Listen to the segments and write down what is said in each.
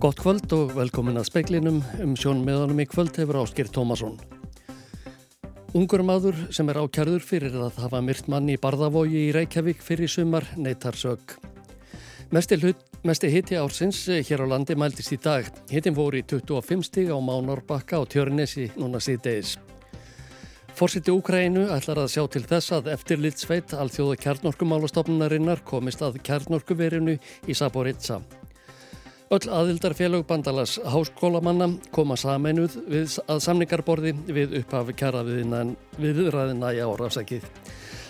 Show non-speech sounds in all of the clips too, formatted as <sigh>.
Gott kvöld og velkomin að speiklinum um sjón meðanum í kvöld hefur Áskir Tómasson. Ungur maður sem er ákjærður fyrir að hafa myrt manni í Barðavogi í Reykjavík fyrir sumar neytar sög. Mesti, mesti hitti ársins hér á landi mæltist í dag. Hittin voru í 25 stíg á Mánorbakka og Tjörnesi núna síðdeis. Fórsiti Úkrænu ætlar að sjá til þess að eftirlitsveit alþjóða kjarnorkumálastofnunarinnar komist að kjarnorkuverinu í Saboritsa. Öll aðildarfélög bandalas háskólamanna koma sameinuð við að samningarborði við upphafi kjara viðræðina í árafsækið.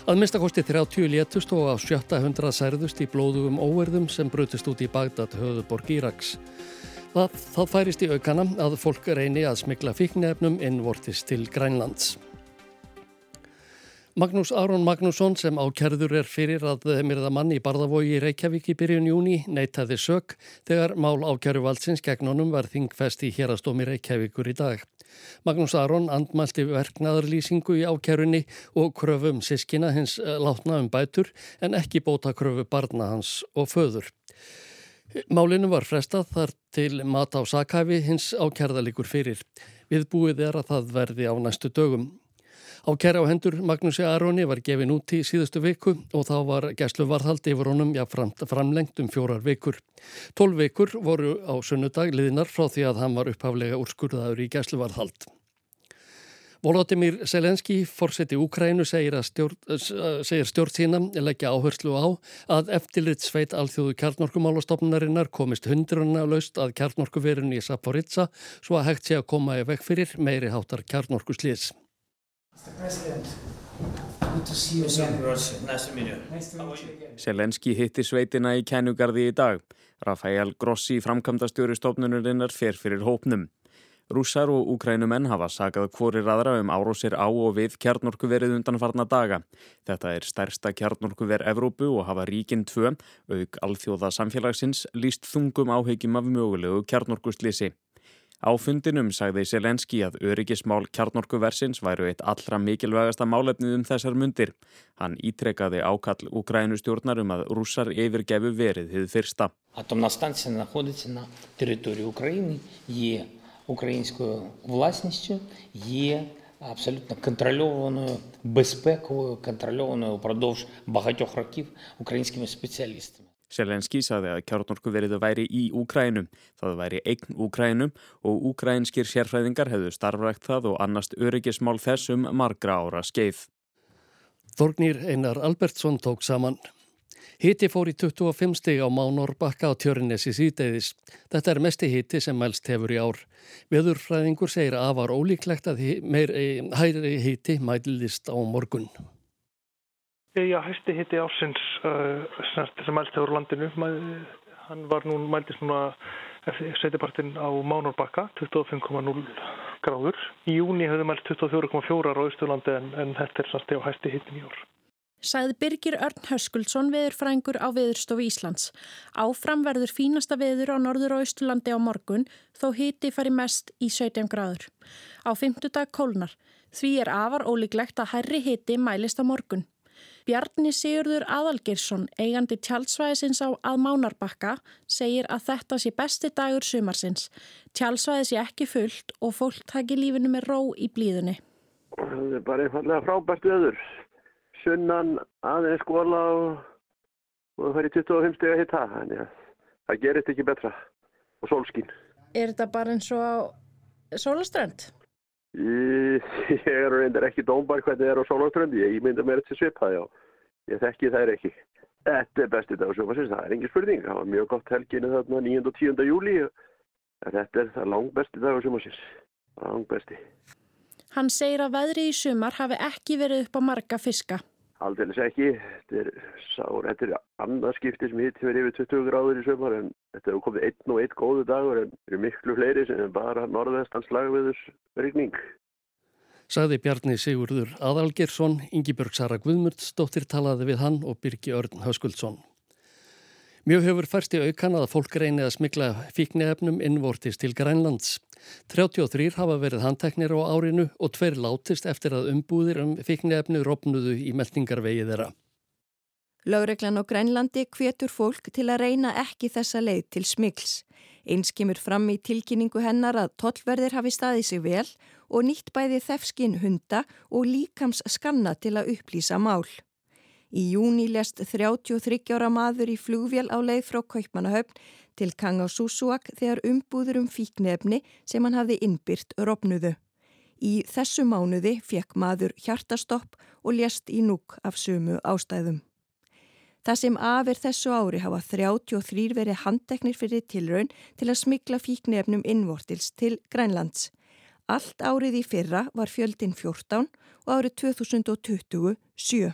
Að minnstakosti 30 létust og á 700 særðust í blóðugum óverðum sem brutist út í Bagdad höfuborg Íraks. Það, það færist í aukana að fólk reyni að smikla fíknefnum innvortist til Grænlands. Magnús Aron Magnússon sem ákerður er fyrir að myrða mann í Barðavogi í Reykjavík í byrjun júni neytaði sök þegar mál ákerðu valdsins gegn honum var þingfest í hérastómi Reykjavíkur í dag. Magnús Aron andmælti verknaðarlýsingu í ákerunni og kröfum sískina hins eh, látna um bætur en ekki bóta kröfu barna hans og föður. Málinu var frestað þar til mat á sakhæfi hins ákerðalikur fyrir. Viðbúið er að það verði á næstu dögum. Á kæra á hendur Magnúsi Aroni var gefin út í síðustu viku og þá var gæslu varðhaldi yfir honum jáfnframt framlengt um fjórar vikur. Tólf vikur voru á sunnudag liðinar frá því að hann var upphaflega úrskurðaður í gæslu varðhald. Volodymyr Selenski, fórseti Úkrænu, segir, stjórn, segir stjórn sína leggja áherslu á að eftirlit sveit alþjóðu kjarnorkumálastofnarinnar komist hundruna laust að kjarnorkuverunni í Saporitsa svo að hægt sé að koma í vekk fyrir meiri háttar kjarnorkuslýs. Selenski hitti sveitina í kænugarði í dag. Rafael Grossi, framkvæmdastjóri stofnunurinnar, fer fyrir hópnum. Rússar og úkrænumenn hafa sagað hvorir aðra um árósir á og við kjarnorkuverið undanfarna daga. Þetta er stærsta kjarnorkuver Evrópu og hafa ríkinn tvö, auk alþjóða samfélagsins, líst þungum áhegjum af mögulegu kjarnorkuslisi. Á fundinum sagði Selenski að öryggismál kjarnorkuversins væru eitt allra mikilvægasta málefnið um þessar mundir. Hann ítrekkaði ákall Ukrænustjórnar um að rússar yfirgefu verið hið fyrsta. Атомностанція знаходиться на території України, є українською власністю, є абсолютно контрольованою безпековою, контрольованою упродовж багатьох років українськими спеціалістами. Selenski saði að kjarnorku veriðu væri í Úkrænum. Það væri eign Úkrænum og úkrænskir sérfræðingar hefðu starfrækt það og annast öryggismál þessum margra ára skeið. Þorgnir Einar Albertsson tók saman. Hiti fór í 25 stig á Mánorbakka á tjörinnessi síðdeiðis. Þetta er mesti hiti sem mælst hefur í ár. Veðurfræðingur segir að var ólíklegt að meir hæri hiti mælist á morgun. Já, hæsti hitti ársins uh, sem mælst hefur landinu. Hann var nú, mæltist núna setjapartinn á Mánorbakka, 25,0 gráður. Í júni hefði mælst 24,4 á Ístulandi en, en þetta er samt eða hæsti hittin í ár. Sæði Birgir Örn Höskuldsson veðurfrængur á Veðurstofu Íslands. Áfram verður fínasta veður á Norður og Ístulandi á morgun þó hitti fari mest í 17 gráður. Á fymtudag kólnar. Því er afar ólíklegt að herri hitti mælist á morgun. Bjarni Sigurður Aðalgirsson, eigandi tjálsvæðisins á aðmánarbakka, segir að þetta sé besti dagur sumarsins. Tjálsvæði sé ekki fullt og fólk taki lífinu með ró í blíðunni. Það er bara einfallega frábært öður. Sunnan aðeins skóla og, og það fær í 25 steg að hitta. Þannig að það gerist ekki betra. Og sólskín. Er þetta bara eins og sólaströnd? <laughs> Ég, er reyndar ekki dómbar hvernig það er á Sólanströndi, ég mynda mér til svipaði á. Ég þekki þær ekki. Þetta er besti dag á sjófarsins, það er engin spurning. Það var mjög gott helginu þarna 9. og 10. júli. Þetta er það langt besti dag á sjófarsins. Langt besti. Hann segir að veðri í sumar hafi ekki verið upp á marga fiska. Aldeilis ekki. Þetta er, sár, þetta er annarskipti sem hitt verið yfir 20 gráður í sumar en þetta hefur komið einn og einn góðu dagur en eru miklu fleiri sem er bara norðvestans lagveðurs regning. Saði Bjarni Sigurður Aðalgersson, Ingi Björg Sara Guðmurdsdóttir talaði við hann og Birgi Örn Höskuldsson. Mjög hefur færst í aukan að fólk reyni að smikla fíknefnum innvortist til Grænlands. 33 hafa verið handteknir á árinu og tveir látist eftir að umbúðir um fíknefnu ropnuðu í meldingarvegi þeirra. Láreglan á Grænlandi hvetur fólk til að reyna ekki þessa leið til smikls. Eins kemur fram í tilkynningu hennar að tollverðir hafi staðið sig vel og nýtt bæði þefskin hunda og líkams skanna til að upplýsa mál. Í júni lest 33 ára maður í flugvél á leið frá Kaupmannahöfn til Kang á Súsúak þegar umbúður um fíknefni sem hann hafði innbyrt rofnuðu. Í þessu mánuði fekk maður hjartastopp og lest í núk af sumu ástæðum. Það sem af er þessu ári hafa 33 verið handteknir fyrir tilraun til að smikla fíknefnum innvortils til Grænlands. Allt árið í fyrra var fjöldin 14 og árið 2020 7.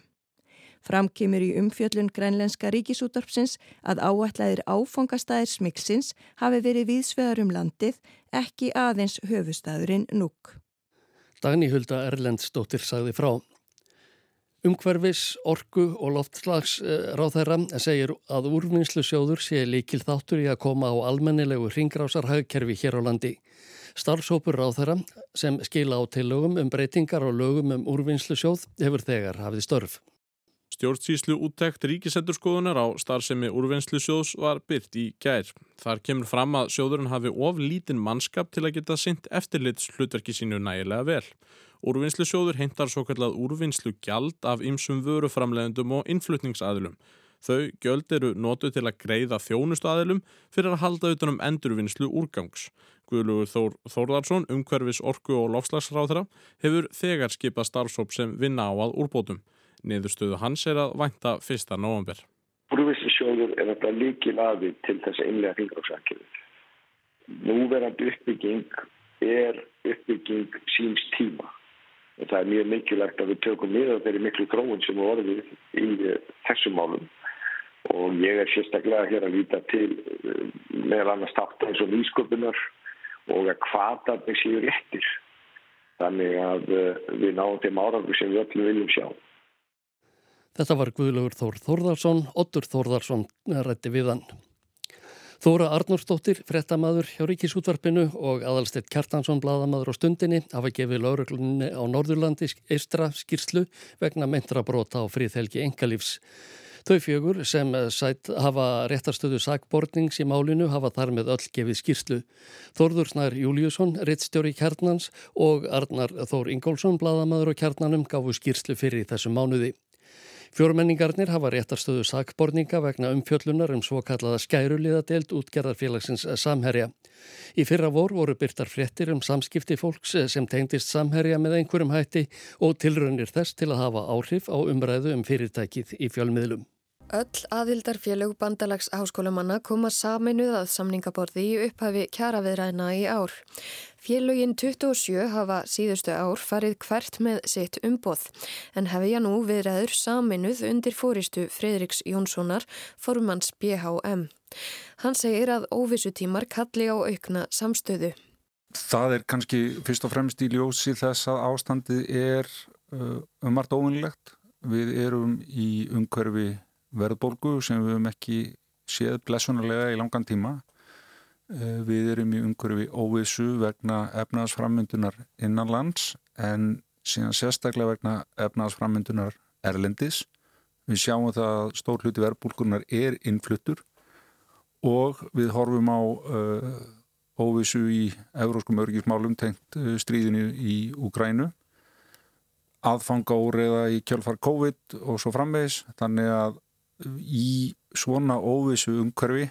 Framkymur í umfjöllun grænlenska ríkisútorpsins að áætlaðir áfangastæðir smikksins hafi verið viðsvegar um landið, ekki aðeins höfustæðurinn núk. Dagni Hulda Erlendsdóttir sagði frá. Umhverfis, orgu og loftslags ráðherra segir að úrvinnslu sjóður sé líkil þáttur í að koma á almennilegu ringgrásarhagkerfi hér á landi. Starfsópur ráðherra sem skila á tillögum um breytingar og lögum um úrvinnslu sjóð hefur þegar hafið störf. Stjórnsýslu úttekt ríkisendurskoðunar á starfsemi úrvinnslusjóðs var byrt í gær. Þar kemur fram að sjóðurinn hafi of lítinn mannskap til að geta synt eftirlits hlutverki sínu nægilega vel. Úrvinnslusjóður heimtar svo kallað úrvinnslu gjald af ymsum vöruframlegendum og innflutningsaðilum. Þau gjöld eru notu til að greiða þjónustu aðilum fyrir að halda utanum endurvinnslu úrgangs. Guðlugur Þór Þórðarsson, umhverfis orku og lofslagsráðra, hefur þegar skipað starfsóp sem vinna á að úrbótum. Niðurstöðu hans er að vænta 1. november. Úrvinnslusjóður er þetta líkil aðið til þess að innlega fingráðsakjöfið. Núverandi uppbygging er uppbygging síns tíma. Það er mjög mikilvægt að við tökum niður þeirri miklu þróun sem er orðið í þessum málum. Og ég er sérstaklega hér að líta til meðal annars tátt eins og nýsköpunar og að hvata þeir séu réttir. Þannig að við náum þeim árangur sem við öllum viljum sjá. Þetta var Guðlaugur Þór Þórðarsson, Ottur Þórðarsson rætti við hann. Þóra Arnórsdóttir, frettamæður hjá Ríkisútvarpinu og aðalstett Kjartansson, bladamæður á stundinni, hafa gefið lauruglunni á Norðurlandi eistra skýrslu vegna meintra brota á fríðhelgi engalífs. Þau fjögur sem sætt hafa réttarstöðu sagbornings í málinu hafa þar með öll gefið skýrslu. Þórður Snær Júliusson, rittstjóri Kjarnans og Arnar Þór Ingólfsson, bladamæður á Kjarnanum, gafu skýrslu fyrir þessu mánuði. Fjórmenningarnir hafa réttarstöðu sakborninga vegna umfjöllunar um svo kallaða skæruliðadelt útgerðarfélagsins Samherja. Í fyrra vor voru byrtar fréttir um samskipti fólks sem tengdist Samherja með einhverjum hætti og tilraunir þess til að hafa áhrif á umræðu um fyrirtækið í fjölmiðlum. Öll aðildarfélög bandalags háskólamanna koma saminuð að samningaborði í upphafi kjaraviðræna í ár. Félögin 27 hafa síðustu ár farið hvert með sitt umboð en hefja nú viðræður saminuð undir fóristu Fredriks Jónssonar, formanns BHM. Hann segir að óvissutímar kalli á aukna samstöðu. Það er kannski fyrst og fremst í ljósi þess að ástandið er uh, um margt óvinnilegt. Við erum í umhverfi verðborgu sem við hefum ekki séð blessunarlega í langan tíma. Við erum í umhverfi óvissu vegna efnaðsframmyndunar innanlands en síðan sérstaklega vegna efnaðsframmyndunar erlendis. Við sjáum það að stór hluti verðbólkunar er innfluttur og við horfum á uh, óvissu í euróskum örgismálum tengt uh, stríðinu í Úgrænu aðfanga óreiða í kjölfar COVID og svo framvegis þannig að í svona óvissu umhverfi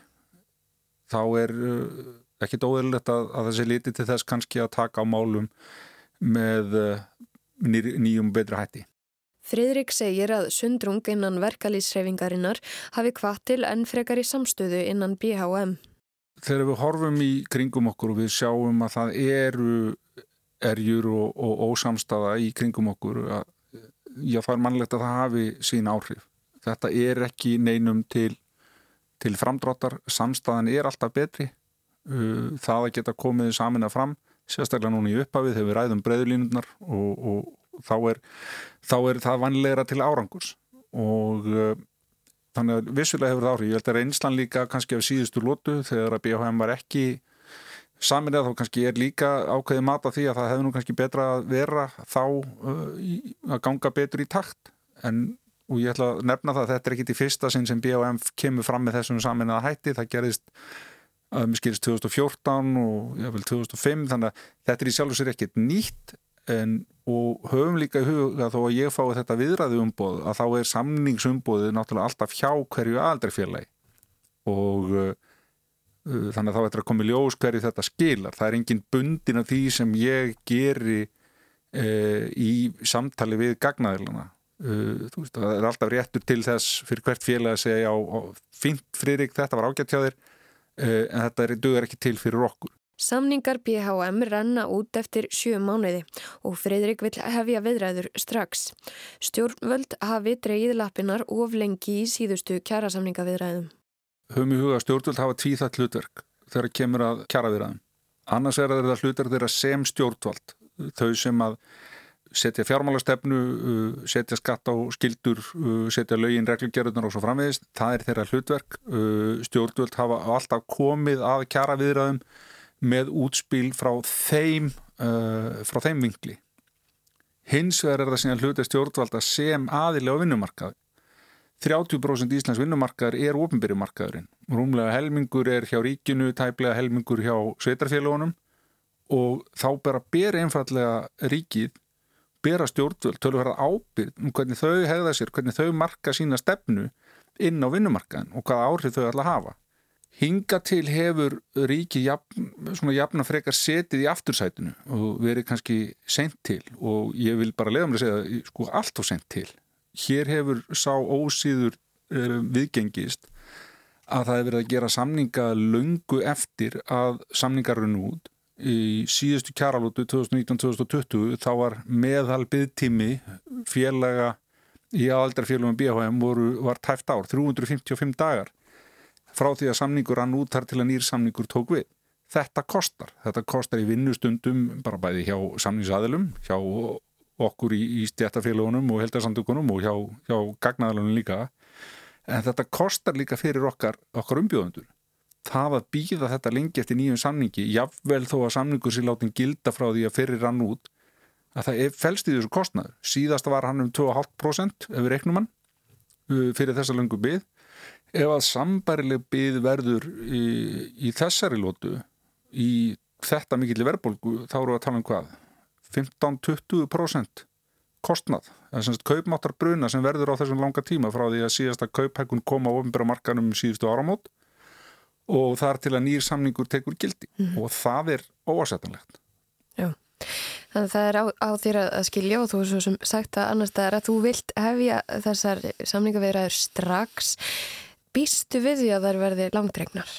þá er uh, ekkit óðurlegt að, að þessi liti til þess kannski að taka á málum með uh, nýjum betri hætti. Fridrik segir að sundrung innan verkalýsreifingarinnar hafi hvað til enn frekar í samstöðu innan BHM. Þegar við horfum í kringum okkur og við sjáum að það eru erjur og, og ósamstaða í kringum okkur að já, það er mannlegt að það hafi sín áhrif. Þetta er ekki neinum til, til framdráttar, samstæðan er alltaf betri, það að geta komið samin að fram, sérstaklega núna í upphafið þegar við ræðum breyðlínundar og, og þá, er, þá er það vanlegra til árangurs. Og þannig að vissulega hefur það áhrif. Ég held að reynslan líka kannski af síðustu lótu þegar að BHM var ekki samin eða þá kannski er líka ákveði mata því að það hefur nú kannski betra að vera þá uh, í, að ganga betur í takt. En og ég ætla að nefna það að þetta er ekki til fyrsta sinn sem BHM kemur fram með þessum samin að hætti, það gerist að mér skilist 2014 og jável 2005 þannig að þetta er í sjálf og sér ekkert nýtt en, og höfum líka í huga þó að ég fái þetta viðræði umboð að þá er samningsumboðið náttúrulega alltaf hjá hverju aldrei og uh, uh, þannig að þá ættir að koma í ljós hverju þetta skilar. Það er engin bundin af því sem ég geri uh, í samtali við gagnaðiluna. Uh, veist, það er alltaf réttur til þess fyrir hvert félag að segja á, á fint friðrik, þetta var ágætt hjá þér Eh, en þetta duður ekki til fyrir okkur. Samningar BHM ranna út eftir sjö mánuði og Fredrik vil hefja viðræður strax. Stjórnvöld hafi dreyið lapinar of lengi í síðustu kjærasamningaviðræðum. Höfum í huga stjórnvöld hafa tvíþætt hlutverk þegar kemur að kjæraviðræðum. Annars er það hlutverk þeirra sem stjórnvöld, þau sem að setja fjármálastefnu, uh, setja skatt á skildur, uh, setja lögin reglugjörðunar og svo framvegist, það er þeirra hlutverk. Uh, stjórnvöld hafa alltaf komið að kjara viðræðum með útspil frá þeim frá þeim vingli hins vegar er það síðan hlutverk stjórnvalda sem aðilega á vinnumarkaði. 30% Íslands vinnumarkaður er ofinbyrjumarkaðurinn, rúmlega helmingur er hjá ríkinu, tæplega helmingur hjá sveitarfélagunum og þá bara ber einfallega ríkið bera stjórnvöld tölurverða ábyrg um hvernig þau hegða sér, hvernig þau marka sína stefnu inn á vinnumarkaðin og hvaða áhrif þau ætla að hafa. Hinga til hefur ríki jafn, svona jafna frekar setið í aftursætinu og verið kannski sent til og ég vil bara leiða mér að segja sko allt og sent til. Hér hefur sá ósýður uh, viðgengist að það hefur verið að gera samninga lungu eftir að samningarun út í síðustu kjaralótu 2019-2020 þá var meðal byggtími félaga í aðaldarfélagum BHM voru, var tæft ár, 355 dagar frá því að samningur rann út þar til að nýr samningur tók við. Þetta kostar. Þetta kostar í vinnustundum bara bæði hjá samningsaðilum, hjá okkur í, í stjættafélagunum og heldarsamtökunum og hjá, hjá gagnaðalunum líka. En þetta kostar líka fyrir okkar, okkar umbjóðundur það að býða þetta lengi eftir nýjum samningi jáfnvel þó að samningur sér látin gilda frá því að fyrir rann út að það fælst í þessu kostnaður. Síðast var hann um 2,5% ef við reiknum hann uh, fyrir þessa lengu byð ef að sambarileg byð verður í, í þessari lótu í þetta mikill verðbólgu þá eru að tala um hvað? 15-20% kostnað. Það er semst kaupmáttar bruna sem verður á þessum langa tíma frá því að síðasta kauphækun koma á ofnbæra markanum síðustu áramót og þar til að nýjir samningur tekur gildi mm -hmm. og það er óasettanlegt. Já, þannig að það er á, á þér að skilja og þú er svo sem sagt að annars það er að þú vilt hefja þessar samningaveiraður strax. Býstu við því að það verði langdregnar?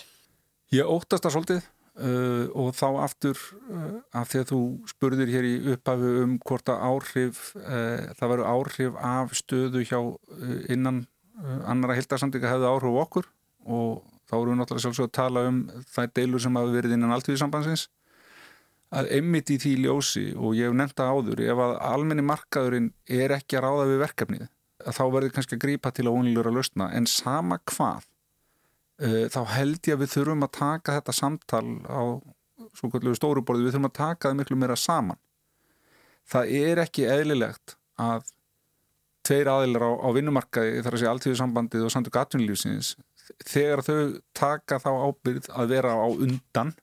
Ég óttast það svolítið uh, og þá aftur uh, af því að þú spurðir hér í upphafu um hvort að áhrif, uh, það veru áhrif af stöðu hjá uh, innan uh, annara hildarsamtinga hefði áhrif okkur og þá erum við náttúrulega sjálfsög að tala um þær deilur sem hafa verið innan alltíðisambansins að emmitt í því ljósi og ég hef nefnda áður ef að almenni markaðurinn er ekki að ráða við verkefnið þá verður kannski að grípa til að ónilur að lausna. En sama hvað uh, þá held ég að við þurfum að taka þetta samtal á stóruborði, við þurfum að taka það miklu meira saman. Það er ekki eðlilegt að tveir aðilar á, á vinnumarkaði þar að sé alltíðisambandið og samtök atvinnulífsins þegar þau taka þá ábyrð að vera á undan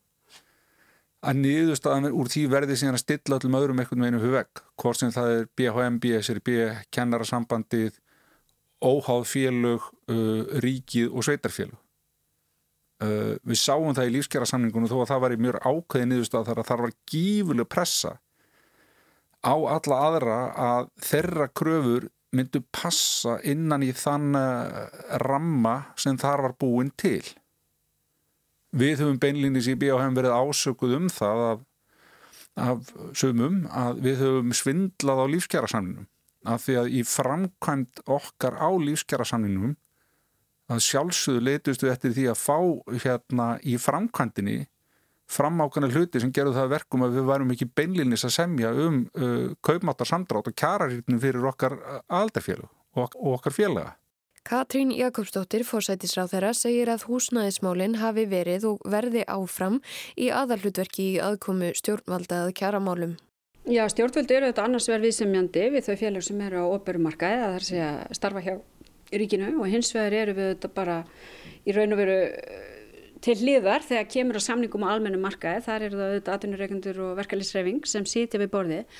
að niðurstaðan úr því verði síðan að stilla öllum öðrum einhvern veginn fyrir vegg hvort sem það er BHM, BSRB, kennarasambandið óháð félög, uh, ríkið og sveitarfélög. Uh, við sáum það í lífskjara þó að það var í mjög ákveði niðurstað þar að þar var gífuleg pressa á alla aðra að þeirra kröfur myndu passa innan í þann eh, ramma sem þar var búin til. Við höfum beinlýnis í BHM verið ásökuð um það af, af sumum að við höfum svindlað á lífskjærasamninum af því að í framkvæmt okkar á lífskjærasamninum að sjálfsögðu leitustu eftir því að fá hérna í framkvæmtinni fram ákvæmlega hluti sem gerðu það verkum að við værum ekki beinlinis að semja um uh, kaupmáttar samdrátt og kjararýrnum fyrir okkar uh, aldarfélug og, og okkar félaga. Katrín Jakobsdóttir, fórsætisráð þeirra, segir að húsnæðismálinn hafi verið og verði áfram í aðalhutverki í aðkomu stjórnvalda að kjaramálum. Já, stjórnvöldu eru þetta annars verð viðsemjandi við þau félag sem eru á operumarkaði, það er að segja starfa hjá ríkinu og hins vegar eru við þetta bara í raun og veru til hliðar þegar kemur á samningum á almennu markaði, þar eru það auðvitað atvinnureikundur og verkefliðsreifing sem sýtja við borðið.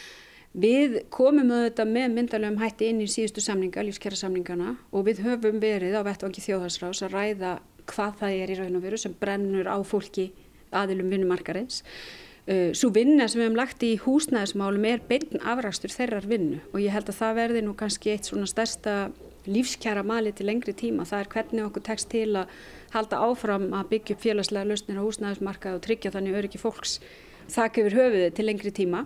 Við komum auðvitað með myndalegum hætti inn í síðustu samninga, lífskjara samningana og við höfum verið á vettvangi þjóðhagsrás að ræða hvað það er í raun og veru sem brennur á fólki aðilum vinnumarkarins. Uh, Svo vinna sem við hefum lagt í húsnæðismálum er beinn afrækstur þeirrar vinnu og ég held að það verði nú kannski eitt svona stærsta lífskjara mali til lengri tíma. Það er hvernig okkur tekst til að halda áfram að byggja upp félagslega lausnir á húsnæðismarkað og tryggja þannig öryggi fólks þakk yfir höfuði til lengri tíma.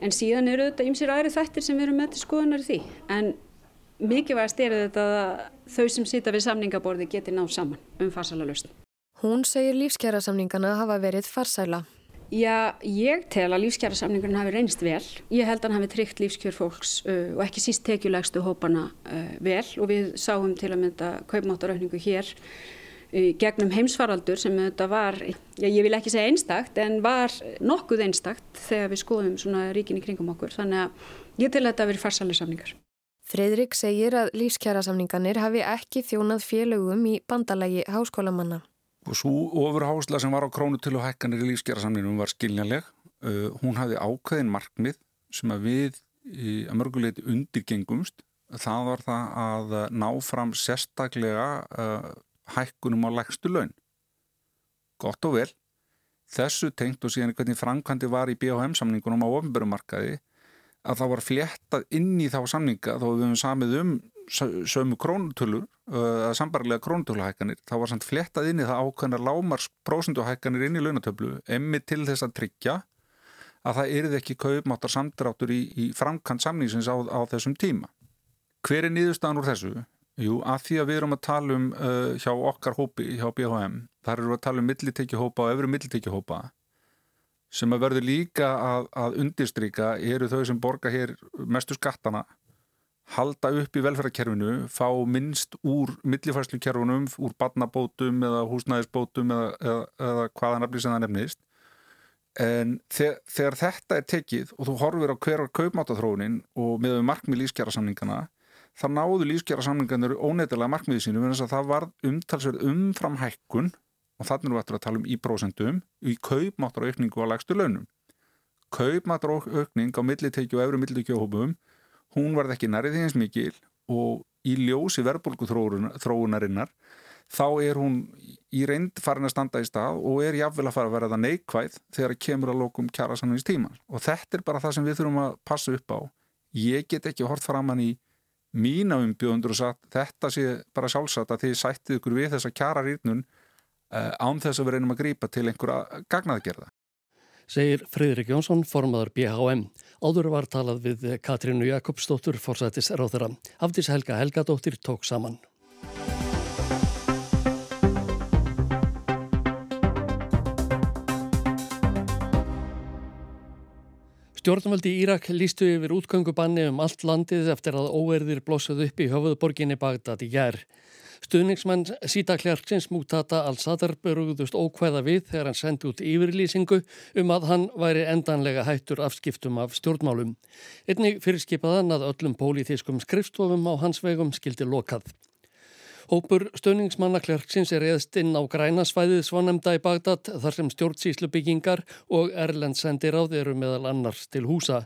En síðan eru þetta ymsir aðri þættir sem við erum með til skoðunar í því. En mikilvægast er þetta að þau sem sita við samningaborði geti náð saman um farsala lausn. Hún segir lífskjara samningana hafa verið farsæla. Já, ég tel að lífskjærasamningunum hafi reynst vel. Ég held að hann hafi tryggt lífskjör fólks uh, og ekki síst tekjulegstu hópana uh, vel og við sáum til að mynda kaupmáttaraukningu hér gegnum heimsfaraldur sem þetta var, já, ég vil ekki segja einstakt en var nokkuð einstakt þegar við skoðum svona ríkin í kringum okkur. Þannig að ég tel að þetta hafi verið farsalega samningar. Fredrik segir að lífskjærasamninganir hafi ekki þjónað félögum í bandalagi háskólamanna. Og svo ofurhásla sem var á krónutölu hækkanir í lífsgerðarsamninum var skiljanleg. Uh, hún hafði ákveðin markmið sem að við í, að mörguleiti undirgengumst. Það var það að ná fram sérstaklega uh, hækkunum á lægstu laun. Gott og vel. Þessu tengt og síðan hvernig framkvæmdi var í BHM-samningunum á ofnbörumarkaði að það var fléttað inn í þá samninga þó við höfum samið um sömu krónutölur uh, sambarlega krónutöluhækkanir þá var samt flettað inn í það ákveðnar lámars prósunduhækkanir inn í launatöflu emmi til þess að tryggja að það erði ekki kaupmáttar samdráttur í, í framkant samningsins á, á þessum tíma. Hver er niðurstaðan úr þessu? Jú, að því að við erum að tala um uh, hjá okkar hópi, hjá BHM, þar erum við að tala um millitekjuhópa og öfru millitekjuhópa sem að verður líka að, að undirstryka eru þau sem borga hér mestu skattana halda upp í velferðarkerfinu, fá minnst úr millifærslukerfunum, úr barnabótum eða húsnæðisbótum eða, eða, eða hvaða nafni sem það nefnist. En þegar, þegar þetta er tekið og þú horfir á hverjar kaupmátaþróunin og með markmið lífskjærasamningana, þá náðu lífskjærasamninganur óneitilega markmiðið sínum en þess að það var umtalsverð umfram hækkun og þannig erum við eftir að tala um í prósentum í kaupmáttaraukningu á lagstu launum. Kaupmáttaraukning á millitekju og efru millitekjuhópum hún varð ekki nærið því eins mikil og í ljósi verðbólgu þróunarinnar þá er hún í reynd farin að standa í stað og er jáfnvel að fara að vera það neikvæð þegar kemur að lókum kjara sannins tíma og þetta er bara það sem við þurfum að passa upp á ég get ekki hort framann í mína umbjóðundur og sagt þetta sé bara sjálfsagt að þið sættið ykkur við þessa kjara rýrnun uh, án þess að við reynum að grípa til einhverja gagnaðgerða segir Fridrik Jónsson, formadur BHM. Áður var talað við Katrínu Jakobsdóttur, forsættis ráðara. Hafdís Helga Helgadóttir tók saman. Stjórnvaldi í Írak lístu yfir útgöngubanni um allt landið eftir að óerðir blossuð upp í höfuðborginni Bagdad í gerð. Stuðningsmann Sita Klerksins Mútata al-Sadar börugðust ókvæða við þegar hann sendi út yfirlýsingu um að hann væri endanlega hættur afskiptum af stjórnmálum. Einnig fyrirskipaðan að öllum pólitískum skrifstofum á hans vegum skildi lokað. Hópur stöningsmanna klerksins er eðst inn á grænasvæðið svonemda í Bagdad þar sem stjórnsýslu byggingar og erlendsendiráð eru meðal annars til húsa.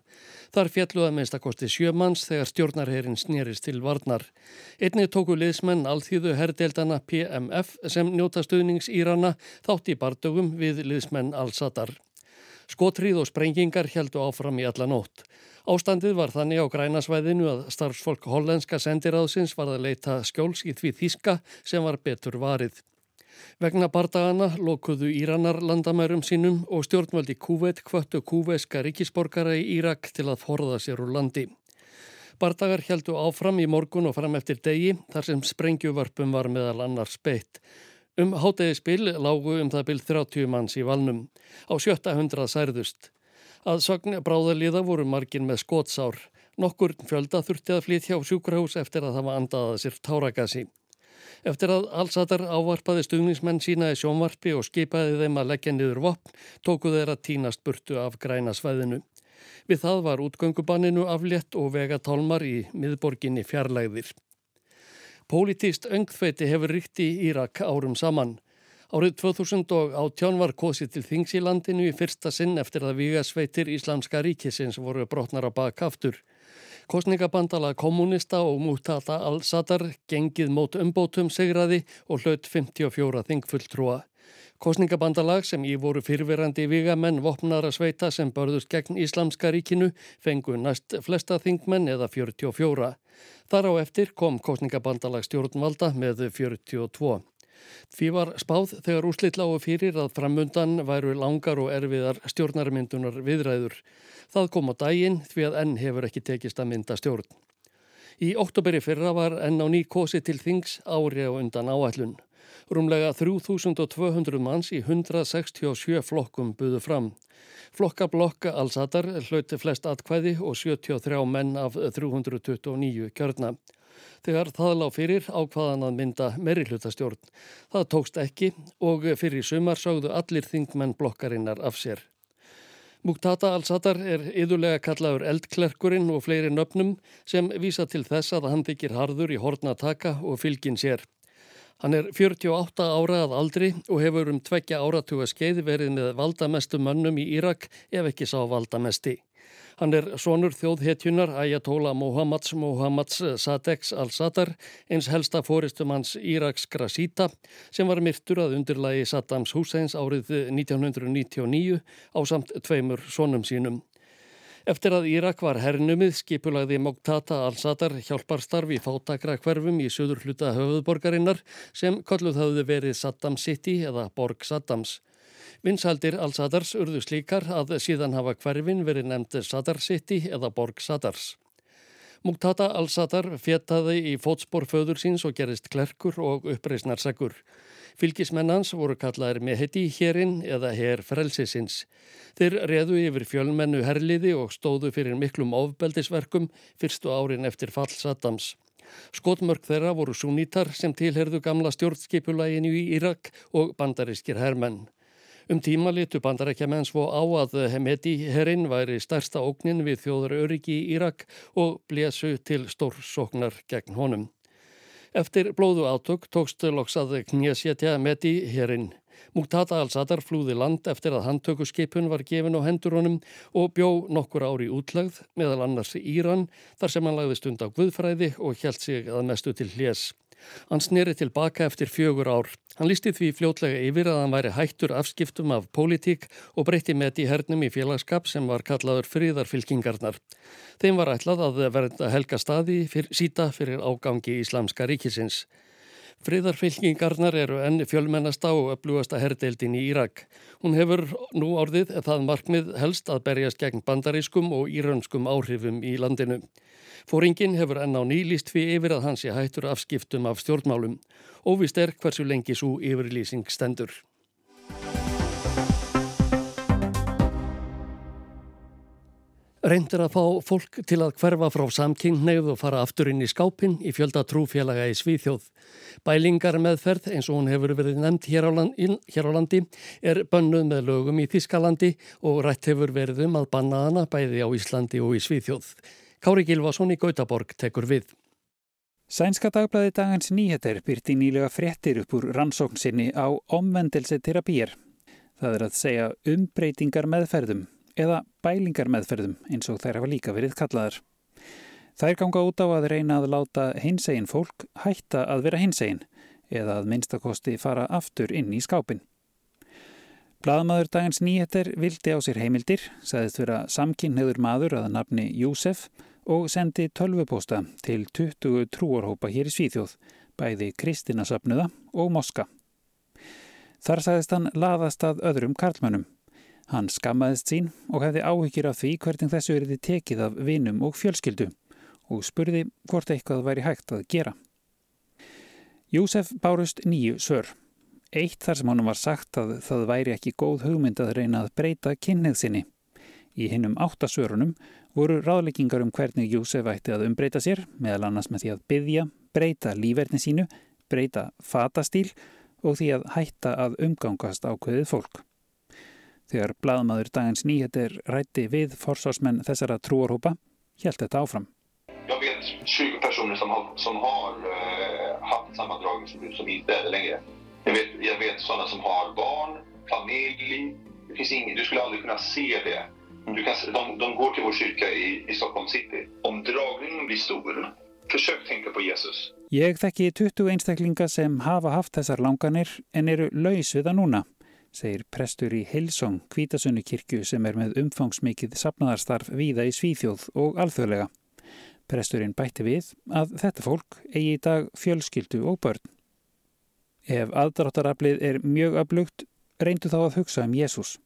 Þar fjalluða meist að kosti sjömanns þegar stjórnarherin snýrist til varnar. Einni tóku liðsmenn alþýðu herrdeildana PMF sem njóta stöðnings Írana þátt í bardögum við liðsmenn Al-Sadar. Skotrið og sprengingar heldu áfram í alla nótt. Ástandið var þannig á grænasvæðinu að starfsfólk hollenska sendiráðsins var að leita skjóls í því þíska sem var betur varið. Vegna bardagana lokuðu Íranar landamærum sínum og stjórnvaldi Kúvet kvöttu kúveska ríkisborgara í Írak til að forða sér úr landi. Bardagar heldu áfram í morgun og fram eftir degi þar sem sprengjuvörpum var meðal annars beitt. Um hátegispil lágu um það byrð 30 manns í valnum. Á sjötta hundrað særðust. Að sögn bráðaliða voru margin með skótsár. Nokkur fjölda þurfti að flytja á sjúkrahús eftir að það var andaðað sér táragasi. Eftir að allsatar ávarpaði stuðningsmenn sína í sjónvarpi og skipaði þeim að leggja niður vopn, tóku þeir að tínast burtu af græna svæðinu. Við það var útgöngubanninu aflétt og vegatálmar í miðborginni fjarlægðir. Pólitíst öngþveiti hefur ríkt í Írak árum saman. Árið 2018 var kosið til þings í landinu í fyrsta sinn eftir að vigasveitir Íslamska ríkisins voru brotnar á bakaftur. Kostningabandala kommunista og múttata al-Sadar gengið mót umbótum segraði og hlaut 54 þingfulltrúa. Kostningabandalag sem í voru fyrverandi vigamenn vopnara sveita sem börðust gegn Íslamska ríkinu fengu næst flesta þingmenn eða 44. Þar á eftir kom kostningabandalag stjórnvalda með 42. Því var spáð þegar úslitt lágu fyrir að framundan væru langar og erfiðar stjórnarmyndunar viðræður. Það kom á daginn því að enn hefur ekki tekist að mynda stjórn. Í oktoberi fyrra var enn á ný kosi til þings ári og undan áætlun. Rúmlega 3200 manns í 167 flokkum buðu fram. Flokkablokka allsatar hlauti flest atkvæði og 73 menn af 329 kjörna. Þegar það lág fyrir ákvaðan að mynda meiri hlutastjórn. Það tókst ekki og fyrir sumar sögðu allir þingmenn blokkarinnar af sér. Muktata al-Sadar er yðurlega kallaður eldklerkurinn og fleiri nöfnum sem vísa til þess að hann þykir harður í horna taka og fylgin sér. Hann er 48 ára að aldri og hefur um tveggja áratuga skeið verið með valdamestu mönnum í Írak ef ekki sá valdamesti. Hann er sonur þjóðhetjunar Ayatollah Mohammads Mohammads Sadeks al-Sadar, eins helsta fóristum hans Írakskra síta sem var myrtur að undirlagi Saddams Husseins árið 1999 á samt tveimur sonum sínum. Eftir að Írak var hernumið skipulagði Mogtata al-Sadar hjálparstarfi fátakra hverfum í söður hluta höfuðborgarinnar sem kolluð hafði verið Saddam City eða Borg Saddams. Vinsaldir al-Sadars urðu slíkar að síðan hafa hverfin verið nefnd Sadar City eða Borg Sadars. Muqtada al-Sadar fjettaði í fótspor föður síns og gerist klerkur og uppreysnarsegur. Fylgismennans voru kallaðir með heiti hérinn eða hér frelsisins. Þeir reðu yfir fjölmennu herliði og stóðu fyrir miklum ofbeldisverkum fyrstu árin eftir fall Saddams. Skotmörk þeirra voru súnítar sem tilherðu gamla stjórnskipulæginu í Irak og bandarískir hermenn. Um tíma litu bandarækjaman svo á að Hemeti herrin væri stærsta ógnin við þjóðar öryggi í Írak og blésu til stórsóknar gegn honum. Eftir blóðu átök tókst loksað knésjetja Hemeti herrin. Muqtada al-Sadar flúði land eftir að handtökuskipun var gefin á hendur honum og bjó nokkur ári útlagð meðal annars í Íran þar sem hann lagði stund á guðfræði og hjælt sig að mestu til hljés. Hann sneri tilbaka eftir fjögur ár. Hann listi því fljótlega yfir að hann væri hættur afskiptum af pólitík og breytti með því hernum í félagskap sem var kallaður fríðarfylkingarnar. Þeim var ætlað að verða helga staði fyr, síta fyrir ágangi Íslamska ríkisins. Friðarfylkingarnar eru enn fjölmennasta og öflugasta herdeildin í Írak. Hún hefur nú orðið það markmið helst að berjast gegn bandarískum og íraunskum áhrifum í landinu. Fóringin hefur enn á nýlist fyrir yfir að hans sé hættur afskiptum af stjórnmálum. Óvist er hversu lengi svo yfirlýsing stendur. Reyndir að fá fólk til að hverfa frá samkynneið og fara aftur inn í skápin í fjölda trúfélaga í Svíþjóð. Bælingar meðferð eins og hún hefur verið nefnd hér á, landi, hér á landi er bönnuð með lögum í Þískalandi og rætt hefur verið um að banna hana bæði á Íslandi og í Svíþjóð. Kári Gilvason í Gautaborg tekur við. Sænska dagblæði dagans nýheter byrti nýlega fréttir upp úr rannsókn sinni á omvendelsi terapýr. Það er að segja umbreytingar meðferðum eða bælingar meðferðum eins og þær hafa líka verið kallaðar. Þær ganga út á að reyna að láta hinsegin fólk hætta að vera hinsegin eða að minnstakosti fara aftur inn í skápin. Blaðmaður dagans nýheter vildi á sér heimildir, sagðist vera samkynneður maður að nafni Júsef og sendi tölvupósta til 20 trúarhópa hér í Svíþjóð, bæði Kristinasöfnuða og Moska. Þar sagðist hann laðast að öðrum karlmönnum. Hann skammaðist sín og hefði áhyggjur af því hvernig þessu eriði tekið af vinum og fjölskyldu og spurði hvort eitthvað væri hægt að gera. Júsef bárust nýju sör. Eitt þar sem honum var sagt að það væri ekki góð hugmynd að reyna að breyta kynnið sinni. Í hinnum áttasörunum voru ráðleggingar um hvernig Jósef ætti að umbreyta sér, meðal annars með því að byggja, breyta lífverðni sínu, breyta fatastíl og því að hætta að umgangast ákveðið fólk. Þegar bladmaður dagins nýheter rætti við forsvarsmenn þessara trúarhópa, hjælt þetta áfram. Jag vet 20 personer som har, som har uh, haft samma dragningsförbud som inte är det längre. Jag vet, jag vet sådana som har barn, familj. Det finns ingen, du skulle aldrig kunna se det. Du kan, de, de går till vår kyrka i, i Stockholm city. Om dragningen blir stor, försök tänka på Jesus. Ég þekki 20 einstaklinga sem hafa haft þessar langanir en eru laus við það núna segir prestur í Hilsong, Kvítasunni kirkju sem er með umfangsmikið sapnaðarstarf víða í Svíþjóð og alþjóðlega. Presturinn bætti við að þetta fólk eigi í dag fjölskyldu og börn. Ef aðdráttaraflið er mjög öflugt, reyndu þá að hugsa um Jésús.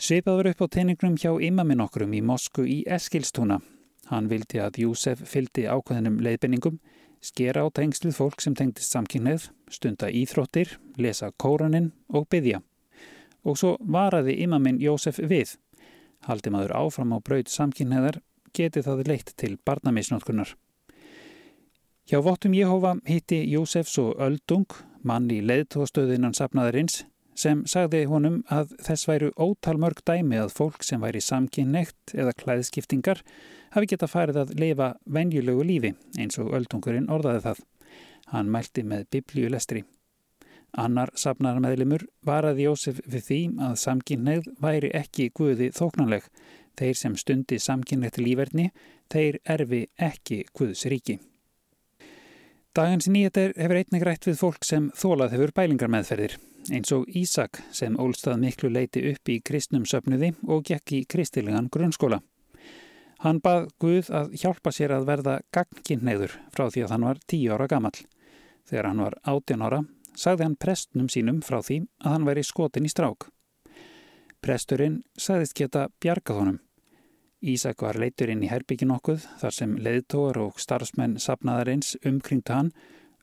Svipaður upp á teiningnum hjá imaminn okkurum í Mosku í Eskilstúna. Hann vildi að Júsef fyldi ákveðinum leiðbenningum skera á tengslið fólk sem tengdist samkynnið, stunda íþróttir, lesa kóraninn og byggja. Og svo varaði imaminn Jósef við. Haldi maður áfram á braud samkynneðar geti það leitt til barnamisnótkunar. Hjá Vottum Jehova hitti Jósef svo Öldung, mann í leiðtóðstöðinan sapnaðarins, sem sagði honum að þess væru ótal mörg dæmi að fólk sem væri samkynnegt eða klæðskiptingar hafi geta farið að lifa venjulegu lífi eins og öldungurinn orðaði það. Hann mælti með biblíulestri. Annar safnarmeðlimur varaði Jósef við því að samkynneið væri ekki guði þóknanleg. Þeir sem stundi samkynneitt lífverðni, þeir erfi ekki guðs ríki. Dagans nýjeter hefur einnig rætt við fólk sem þólað hefur bælingarmeðferðir, eins og Ísak sem ólstað miklu leiti upp í kristnum söpnuði og gekk í kristilegan grunnskóla. Hann bað Guð að hjálpa sér að verða gagnkynneður frá því að hann var tíu ára gammal. Þegar hann var átján ára sagði hann prestnum sínum frá því að hann væri skotin í strák. Presturinn sagðist geta bjargað honum. Ísak var leitur inn í herbyggin okkuð þar sem leðtóar og starfsmenn sapnaðarins umkringta hann,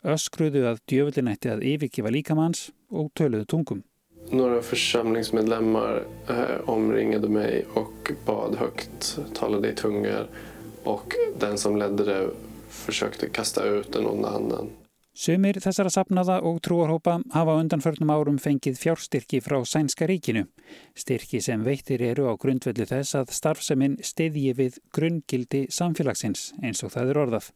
öskruðu að djöfulinætti að yfirkifa líkamanns og töluðu tungum. Några församlingsmedlemmar eh, omringade mig och bad högt, talade i tungor och den som ledde det försökte kasta ut den onda anden. Sumir þessara sapnaða og trúarhópa hafa undanförnum árum fengið fjárstyrki frá Sænska ríkinu. Styrki sem veittir eru á grundvelli þess að starfseminn stiðji við grunngildi samfélagsins eins og það er orðað.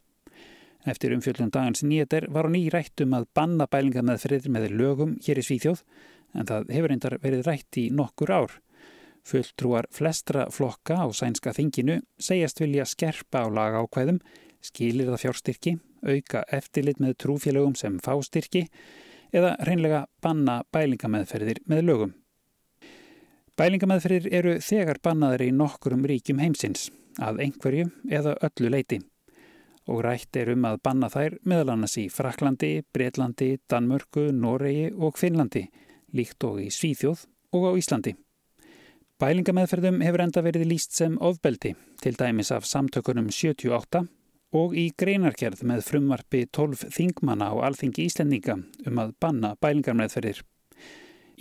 Eftir umfjöldum dagans nýjeter var hún í rættum að banna bælinga með friður með lögum hér í Svíþjóð en það hefur reyndar verið rætt í nokkur ár. Fulltrúar flestra flokka á sænska þinginu segjast vilja skerpa á laga ákvæðum, skilir það fjárstyrki, auka eftirlit með trúfélögum sem fástyrki eða reynlega banna bælingameðferðir með lögum. Bælingameðferðir eru þegar bannaður í nokkurum ríkjum heimsins, að einhverju eða öllu leiti. Og rætt er um að banna þær meðal annars í Fraklandi, Breitlandi, Danmörku, Noregi og Finnlandi líkt og í Svíþjóð og á Íslandi. Bælingameðferðum hefur enda verið líst sem ofbeldi, til dæmis af samtökunum 78 og í greinarkerð með frumvarfi 12 þingmanna á alþingi Íslendinga um að banna bælingarmeðferðir.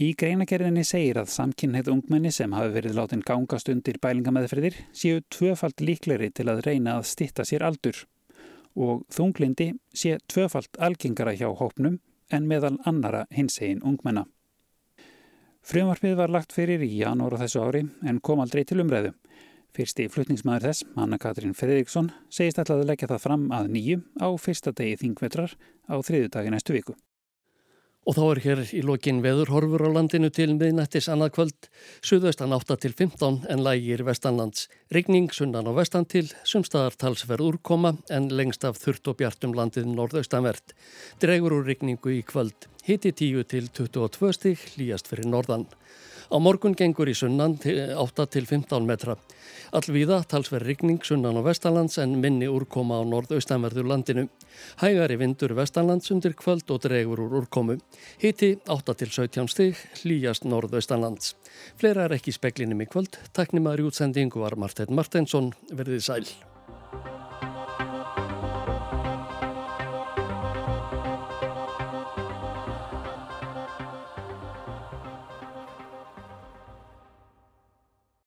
Í greinakerðinni segir að samkynneið ungmenni sem hafi verið látin gangast undir bælingameðferðir séu tvöfalt líkleri til að reyna að stitta sér aldur og þunglindi sé tvöfalt algengara hjá hópnum en meðal annara hinsegin ungmenna. Frumvarpið var lagt fyrir í janúar á þessu ári en kom aldrei til umræðu. Fyrsti flutningsmaður þess, Anna Katrín Fredriksson, segist alltaf að leggja það fram að nýju á fyrsta degi þingvetrar á þriðu dagi næstu viku. Og þá er hér í lokin veðurhorfur á landinu til miðnættis annað kvöld, suðaustan 8 til 15 en lægir vestanlands. Rigning sunnan á vestan til, sumstaðar talsverð úrkoma en lengst af þurft og bjartum landið norðaustanvert. Dregur úr rigningu í kvöld, hiti 10 til 22 stig, líjast fyrir norðan. Á morgun gengur í sunnan 8 til 15 metra. Allvíða talsverð rigning sunnan á vestalands en minni úrkoma á norðaustanverður landinu. Hægari vindur vestalands undir kvöld og dregur úr úrkomu. Hiti 8 til 17 stig, hlýjast norðaustanlands. Fleira er ekki speklinum í kvöld. Takk nýmaður í útsendingu var Martin Martinsson. Verðið sæl.